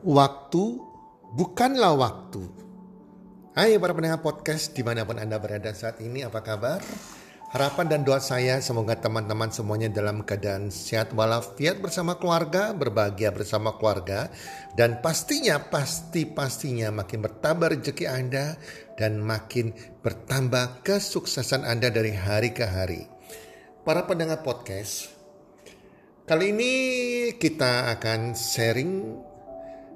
Waktu bukanlah waktu. Hai para pendengar podcast di mana pun Anda berada saat ini, apa kabar? Harapan dan doa saya semoga teman-teman semuanya dalam keadaan sehat walafiat bersama keluarga, berbahagia bersama keluarga. Dan pastinya, pasti-pastinya makin bertambah rezeki Anda dan makin bertambah kesuksesan Anda dari hari ke hari. Para pendengar podcast, kali ini kita akan sharing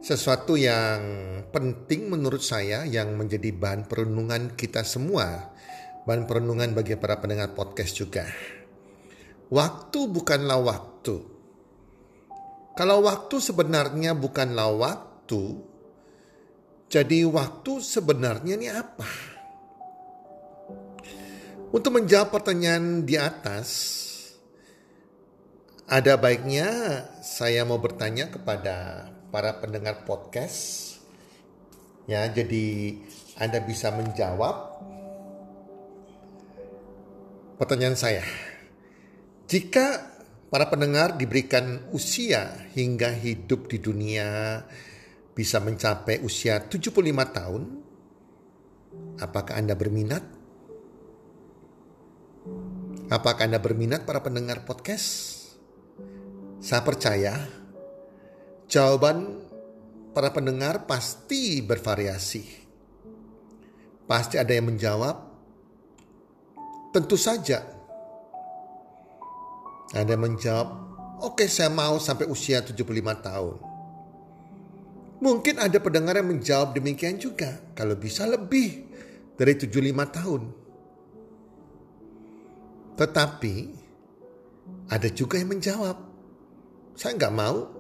sesuatu yang penting menurut saya yang menjadi bahan perenungan kita semua. Bahan perenungan bagi para pendengar podcast juga. Waktu bukanlah waktu. Kalau waktu sebenarnya bukanlah waktu, jadi waktu sebenarnya ini apa? Untuk menjawab pertanyaan di atas, ada baiknya saya mau bertanya kepada para pendengar podcast. Ya, jadi Anda bisa menjawab pertanyaan saya. Jika para pendengar diberikan usia hingga hidup di dunia bisa mencapai usia 75 tahun, apakah Anda berminat? Apakah Anda berminat para pendengar podcast? Saya percaya Jawaban para pendengar pasti bervariasi. Pasti ada yang menjawab, tentu saja. Ada yang menjawab, oke okay, saya mau sampai usia 75 tahun. Mungkin ada pendengar yang menjawab demikian juga, kalau bisa lebih dari 75 tahun. Tetapi ada juga yang menjawab, saya nggak mau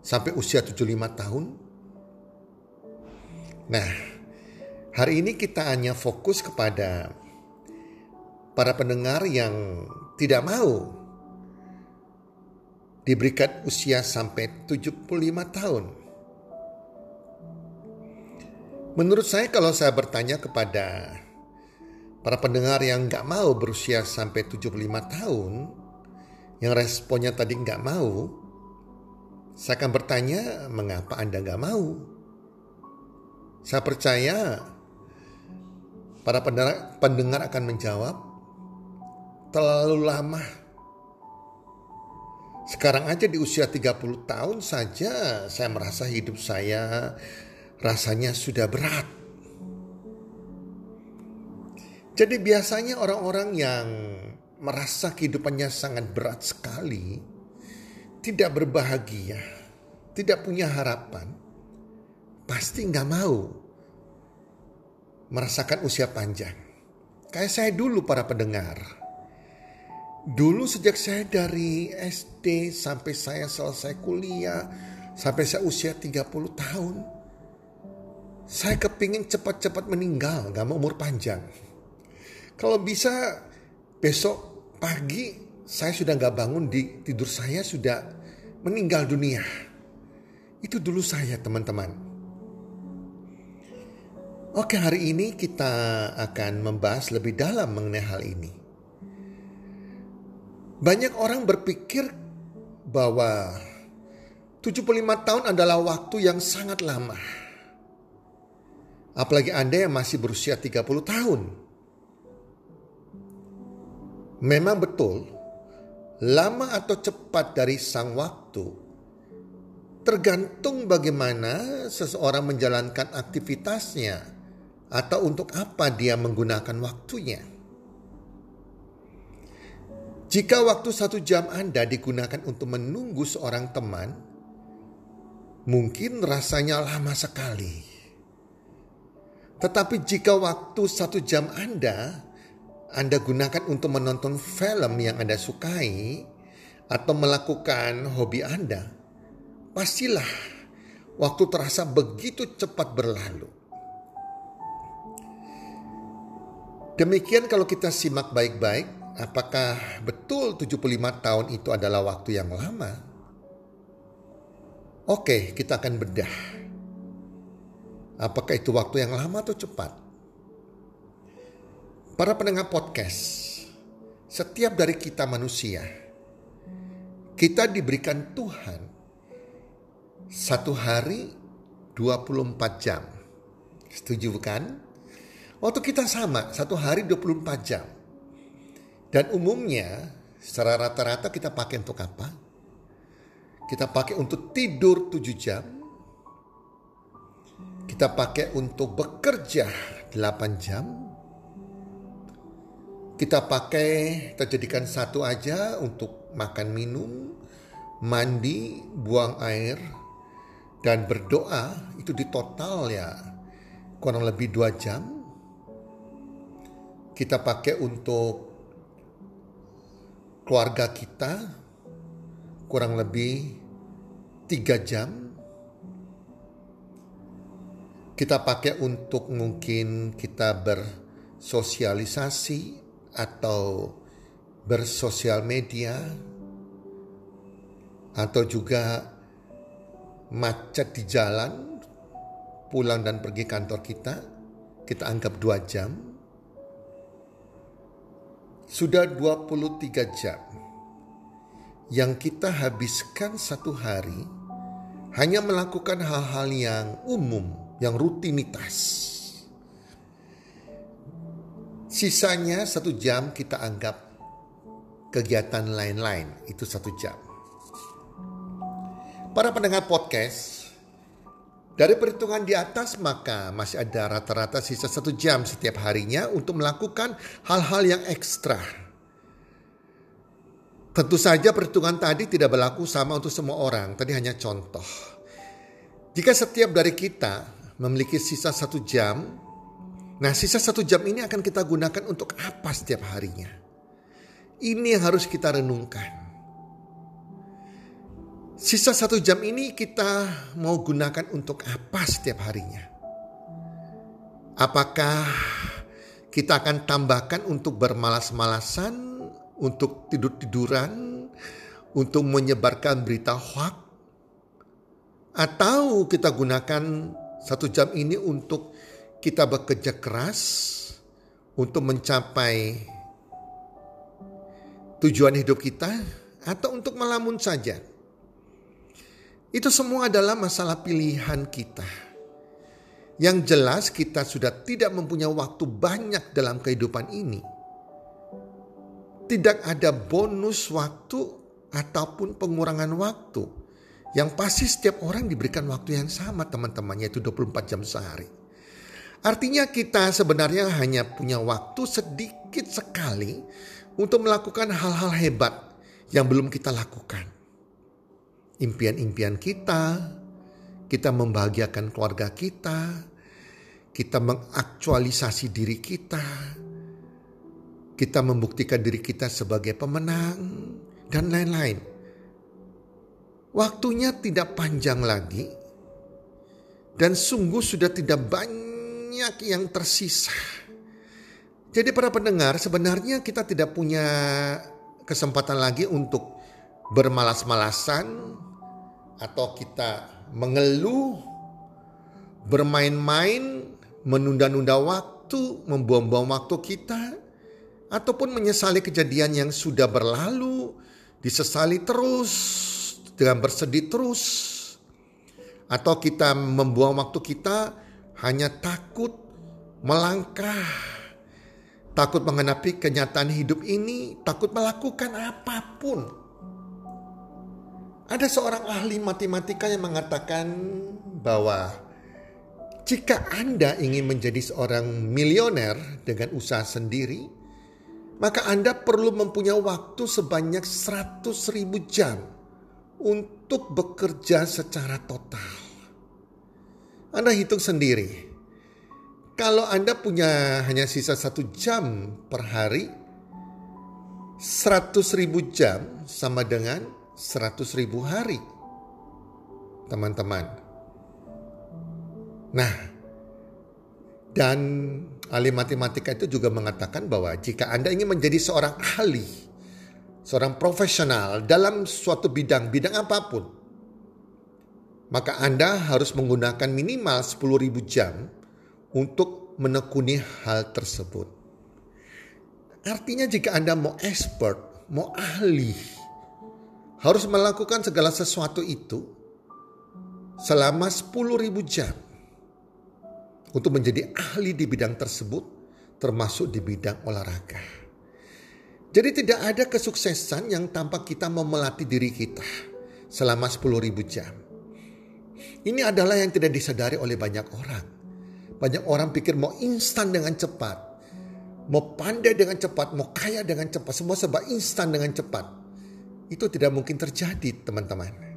sampai usia 75 tahun. Nah, hari ini kita hanya fokus kepada para pendengar yang tidak mau diberikan usia sampai 75 tahun. Menurut saya kalau saya bertanya kepada para pendengar yang nggak mau berusia sampai 75 tahun, yang responnya tadi nggak mau, saya akan bertanya, mengapa Anda nggak mau? Saya percaya para pendengar, akan menjawab, terlalu lama. Sekarang aja di usia 30 tahun saja saya merasa hidup saya rasanya sudah berat. Jadi biasanya orang-orang yang merasa kehidupannya sangat berat sekali, tidak berbahagia, tidak punya harapan, pasti nggak mau merasakan usia panjang. Kayak saya dulu para pendengar. Dulu sejak saya dari SD sampai saya selesai kuliah, sampai saya usia 30 tahun. Saya kepingin cepat-cepat meninggal, gak mau umur panjang. Kalau bisa besok pagi saya sudah nggak bangun di tidur saya sudah meninggal dunia. Itu dulu saya teman-teman. Oke hari ini kita akan membahas lebih dalam mengenai hal ini. Banyak orang berpikir bahwa 75 tahun adalah waktu yang sangat lama. Apalagi Anda yang masih berusia 30 tahun. Memang betul lama atau cepat dari sang waktu tergantung bagaimana seseorang menjalankan aktivitasnya atau untuk apa dia menggunakan waktunya. Jika waktu satu jam Anda digunakan untuk menunggu seorang teman, mungkin rasanya lama sekali. Tetapi jika waktu satu jam Anda anda gunakan untuk menonton film yang Anda sukai atau melakukan hobi Anda, pastilah waktu terasa begitu cepat berlalu. Demikian kalau kita simak baik-baik, apakah betul 75 tahun itu adalah waktu yang lama? Oke, kita akan bedah. Apakah itu waktu yang lama atau cepat? Para pendengar podcast, setiap dari kita manusia, kita diberikan Tuhan satu hari 24 jam. Setuju bukan? Waktu kita sama, satu hari 24 jam. Dan umumnya secara rata-rata kita pakai untuk apa? Kita pakai untuk tidur 7 jam. Kita pakai untuk bekerja 8 jam. Kita pakai, kita jadikan satu aja untuk makan minum, mandi, buang air, dan berdoa itu di total ya kurang lebih dua jam. Kita pakai untuk keluarga kita kurang lebih tiga jam. Kita pakai untuk mungkin kita bersosialisasi atau bersosial media atau juga macet di jalan pulang dan pergi kantor kita kita anggap dua jam sudah 23 jam yang kita habiskan satu hari hanya melakukan hal-hal yang umum, yang rutinitas. Sisanya satu jam kita anggap kegiatan lain-lain, itu satu jam. Para pendengar podcast, dari perhitungan di atas maka masih ada rata-rata sisa satu jam setiap harinya untuk melakukan hal-hal yang ekstra. Tentu saja perhitungan tadi tidak berlaku sama untuk semua orang, tadi hanya contoh. Jika setiap dari kita memiliki sisa satu jam, nah sisa satu jam ini akan kita gunakan untuk apa setiap harinya? Ini yang harus kita renungkan. Sisa satu jam ini kita mau gunakan untuk apa setiap harinya? Apakah kita akan tambahkan untuk bermalas-malasan, untuk tidur-tiduran, untuk menyebarkan berita hoax? Atau kita gunakan satu jam ini untuk kita bekerja keras untuk mencapai tujuan hidup kita atau untuk melamun saja? Itu semua adalah masalah pilihan kita. Yang jelas kita sudah tidak mempunyai waktu banyak dalam kehidupan ini. Tidak ada bonus waktu ataupun pengurangan waktu. Yang pasti setiap orang diberikan waktu yang sama teman-teman yaitu 24 jam sehari. Artinya kita sebenarnya hanya punya waktu sedikit sekali untuk melakukan hal-hal hebat yang belum kita lakukan impian-impian kita, kita membahagiakan keluarga kita, kita mengaktualisasi diri kita, kita membuktikan diri kita sebagai pemenang, dan lain-lain. Waktunya tidak panjang lagi, dan sungguh sudah tidak banyak yang tersisa. Jadi, para pendengar, sebenarnya kita tidak punya kesempatan lagi untuk bermalas-malasan, atau kita mengeluh, bermain-main, menunda-nunda waktu, membuang-buang waktu kita, ataupun menyesali kejadian yang sudah berlalu, disesali terus, dengan bersedih terus, atau kita membuang waktu kita hanya takut melangkah, takut mengenapi kenyataan hidup ini, takut melakukan apa pun ada seorang ahli matematika yang mengatakan bahwa jika Anda ingin menjadi seorang milioner dengan usaha sendiri, maka Anda perlu mempunyai waktu sebanyak 100 ribu jam untuk bekerja secara total. Anda hitung sendiri. Kalau Anda punya hanya sisa satu jam per hari, 100 ribu jam sama dengan 100 ribu hari. Teman-teman. Nah, dan ahli matematika itu juga mengatakan bahwa jika Anda ingin menjadi seorang ahli, seorang profesional dalam suatu bidang, bidang apa pun, maka Anda harus menggunakan minimal 10 ribu jam untuk menekuni hal tersebut. Artinya jika Anda mau expert, mau ahli, harus melakukan segala sesuatu itu selama 10.000 jam untuk menjadi ahli di bidang tersebut termasuk di bidang olahraga. Jadi tidak ada kesuksesan yang tanpa kita memelatih diri kita selama 10.000 jam. Ini adalah yang tidak disadari oleh banyak orang. Banyak orang pikir mau instan dengan cepat. Mau pandai dengan cepat, mau kaya dengan cepat. Semua serba instan dengan cepat. Itu tidak mungkin terjadi teman-teman.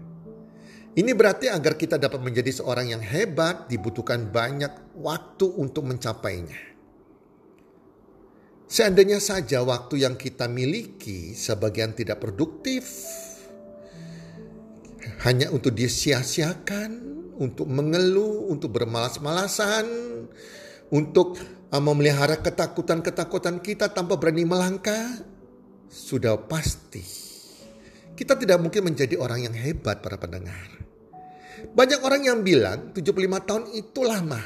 Ini berarti agar kita dapat menjadi seorang yang hebat dibutuhkan banyak waktu untuk mencapainya. Seandainya saja waktu yang kita miliki sebagian tidak produktif, hanya untuk disia-siakan, untuk mengeluh, untuk bermalas-malasan, untuk uh, memelihara ketakutan-ketakutan kita tanpa berani melangkah, sudah pasti kita tidak mungkin menjadi orang yang hebat para pendengar. Banyak orang yang bilang 75 tahun itu lama.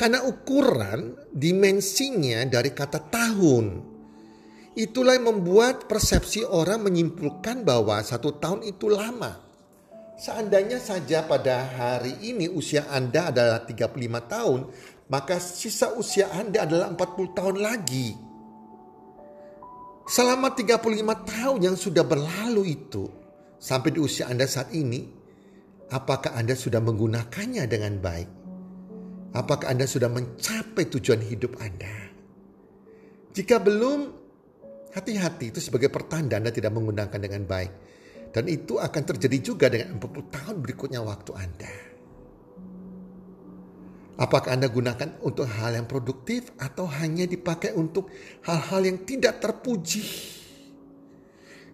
Karena ukuran dimensinya dari kata tahun. Itulah yang membuat persepsi orang menyimpulkan bahwa satu tahun itu lama. Seandainya saja pada hari ini usia Anda adalah 35 tahun, maka sisa usia Anda adalah 40 tahun lagi. Selama 35 tahun yang sudah berlalu itu, sampai di usia Anda saat ini, apakah Anda sudah menggunakannya dengan baik? Apakah Anda sudah mencapai tujuan hidup Anda? Jika belum, hati-hati itu sebagai pertanda Anda tidak menggunakan dengan baik. Dan itu akan terjadi juga dengan 40 tahun berikutnya waktu Anda. Apakah Anda gunakan untuk hal yang produktif atau hanya dipakai untuk hal-hal yang tidak terpuji?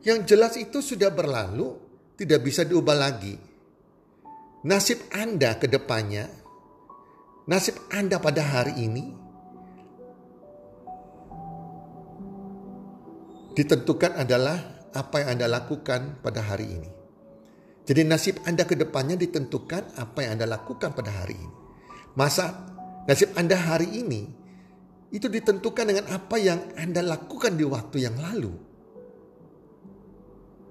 Yang jelas itu sudah berlalu, tidak bisa diubah lagi. Nasib Anda ke depannya nasib Anda pada hari ini ditentukan adalah apa yang Anda lakukan pada hari ini. Jadi nasib Anda ke depannya ditentukan apa yang Anda lakukan pada hari ini. Masa nasib Anda hari ini itu ditentukan dengan apa yang Anda lakukan di waktu yang lalu.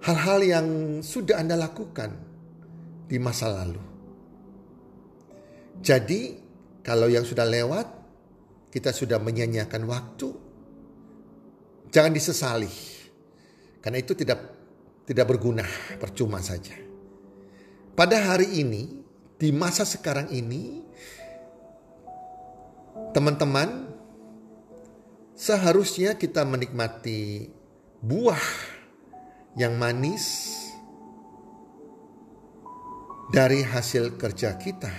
Hal-hal yang sudah Anda lakukan di masa lalu. Jadi kalau yang sudah lewat, kita sudah menyanyiakan waktu. Jangan disesali. Karena itu tidak tidak berguna, percuma saja. Pada hari ini, di masa sekarang ini, teman-teman, seharusnya kita menikmati buah yang manis dari hasil kerja kita.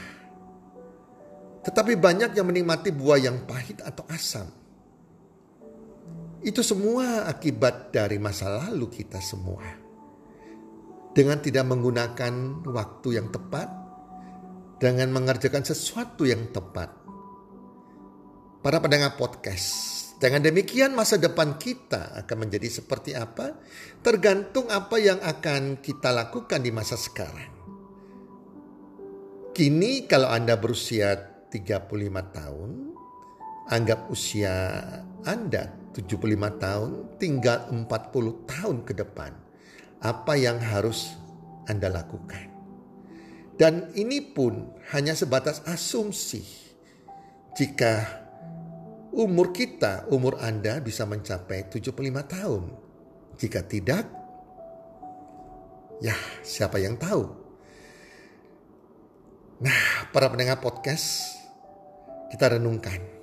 Tetapi banyak yang menikmati buah yang pahit atau asam. Itu semua akibat dari masa lalu kita semua. Dengan tidak menggunakan waktu yang tepat, dengan mengerjakan sesuatu yang tepat. Para pendengar podcast, dengan demikian masa depan kita akan menjadi seperti apa? Tergantung apa yang akan kita lakukan di masa sekarang. Kini kalau Anda berusia 35 tahun, anggap usia Anda 75 tahun, tinggal 40 tahun ke depan. Apa yang harus Anda lakukan? Dan ini pun hanya sebatas asumsi. Jika umur kita, umur Anda bisa mencapai 75 tahun. Jika tidak, ya siapa yang tahu? Nah, para pendengar podcast, kita renungkan.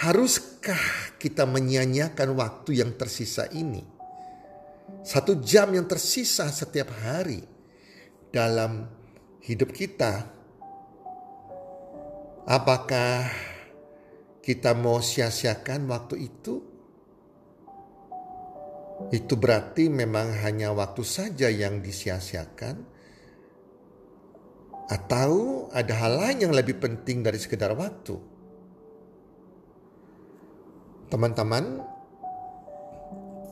Haruskah kita menyanyiakan waktu yang tersisa ini? Satu jam yang tersisa setiap hari dalam hidup kita. Apakah kita mau sia-siakan waktu itu? Itu berarti memang hanya waktu saja yang disia-siakan atau ada hal lain yang lebih penting dari sekedar waktu? Teman-teman,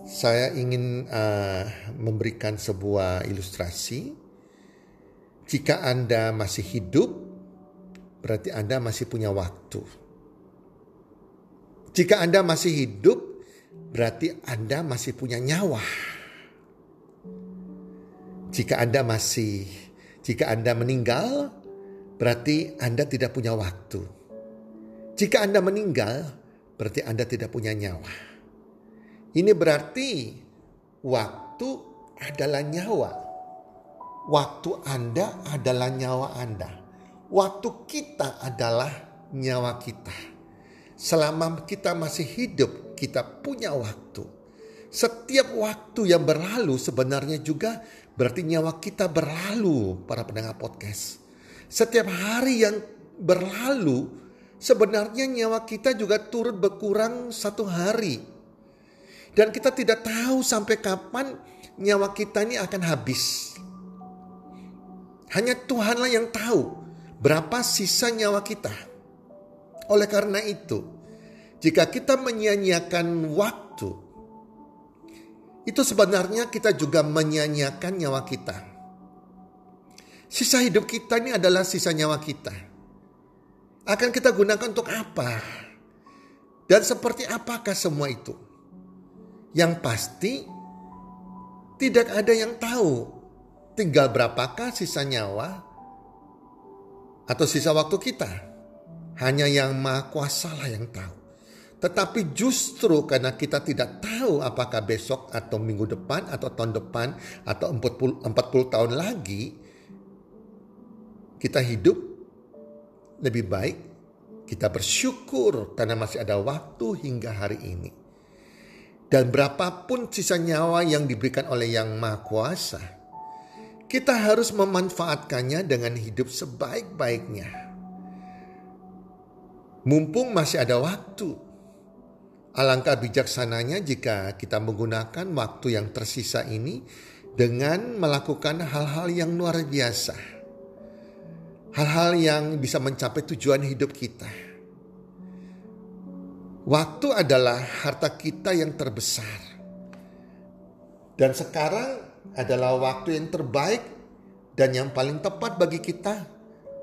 saya ingin uh, memberikan sebuah ilustrasi. Jika Anda masih hidup, berarti Anda masih punya waktu. Jika Anda masih hidup, berarti Anda masih punya nyawa. Jika Anda masih Jika Anda meninggal, berarti Anda tidak punya waktu. Jika Anda meninggal, berarti Anda tidak punya nyawa. Ini berarti waktu adalah nyawa. Waktu Anda adalah nyawa Anda. Waktu kita adalah nyawa kita. Selama kita masih hidup, kita punya waktu. Setiap waktu yang berlalu sebenarnya juga berarti nyawa kita berlalu, para pendengar podcast. Setiap hari yang berlalu, sebenarnya nyawa kita juga turut berkurang satu hari. Dan kita tidak tahu sampai kapan nyawa kita ini akan habis. Hanya Tuhanlah yang tahu berapa sisa nyawa kita. Oleh karena itu, jika kita menyia-nyiakan waktu, itu sebenarnya kita juga menyia-nyiakan nyawa kita. Sisa hidup kita ini adalah sisa nyawa kita. Akan kita gunakan untuk apa? Dan seperti apakah semua itu? Yang pasti tidak ada yang tahu tinggal berapakah sisa nyawa atau sisa waktu kita. Hanya yang maha kuasa lah yang tahu. Tetapi justru karena kita tidak tahu apakah besok atau minggu depan atau tahun depan atau 40, 40 tahun lagi kita hidup lebih baik. Kita bersyukur karena masih ada waktu hingga hari ini. Dan berapapun sisa nyawa yang diberikan oleh Yang Maha Kuasa, kita harus memanfaatkannya dengan hidup sebaik-baiknya. Mumpung masih ada waktu, Alangkah bijaksananya jika kita menggunakan waktu yang tersisa ini dengan melakukan hal-hal yang luar biasa. Hal-hal yang bisa mencapai tujuan hidup kita. Waktu adalah harta kita yang terbesar. Dan sekarang adalah waktu yang terbaik dan yang paling tepat bagi kita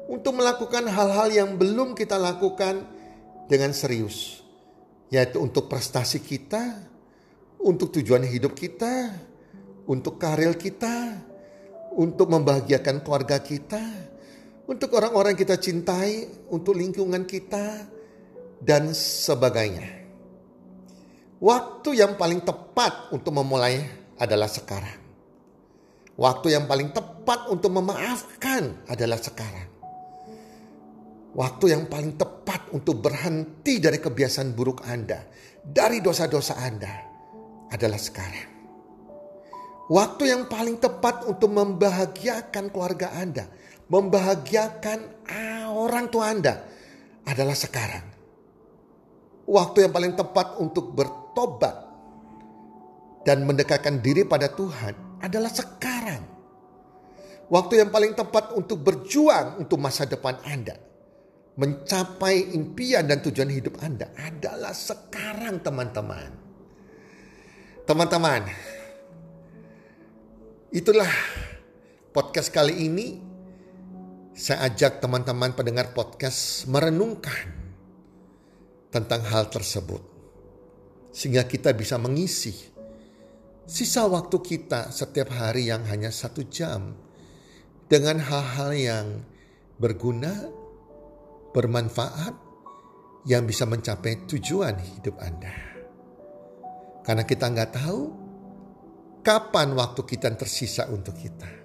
untuk melakukan hal-hal yang belum kita lakukan dengan serius yaitu untuk prestasi kita, untuk tujuan hidup kita, untuk karir kita, untuk membahagiakan keluarga kita, untuk orang-orang kita cintai, untuk lingkungan kita, dan sebagainya. Waktu yang paling tepat untuk memulai adalah sekarang. Waktu yang paling tepat untuk memaafkan adalah sekarang. Waktu yang paling tepat untuk berhenti dari kebiasaan buruk Anda, dari dosa-dosa Anda adalah sekarang. Waktu yang paling tepat untuk membahagiakan keluarga Anda, membahagiakan orang tua Anda adalah sekarang. Waktu yang paling tepat untuk bertobat dan mendekatkan diri pada Tuhan adalah sekarang. Waktu yang paling tepat untuk berjuang untuk masa depan Anda mencapai impian dan tujuan hidup Anda adalah sekarang teman-teman. Teman-teman, itulah podcast kali ini. Saya ajak teman-teman pendengar podcast merenungkan tentang hal tersebut. Sehingga kita bisa mengisi sisa waktu kita setiap hari yang hanya satu jam dengan hal-hal yang berguna bermanfaat yang bisa mencapai tujuan hidup Anda. Karena kita nggak tahu kapan waktu kita tersisa untuk kita.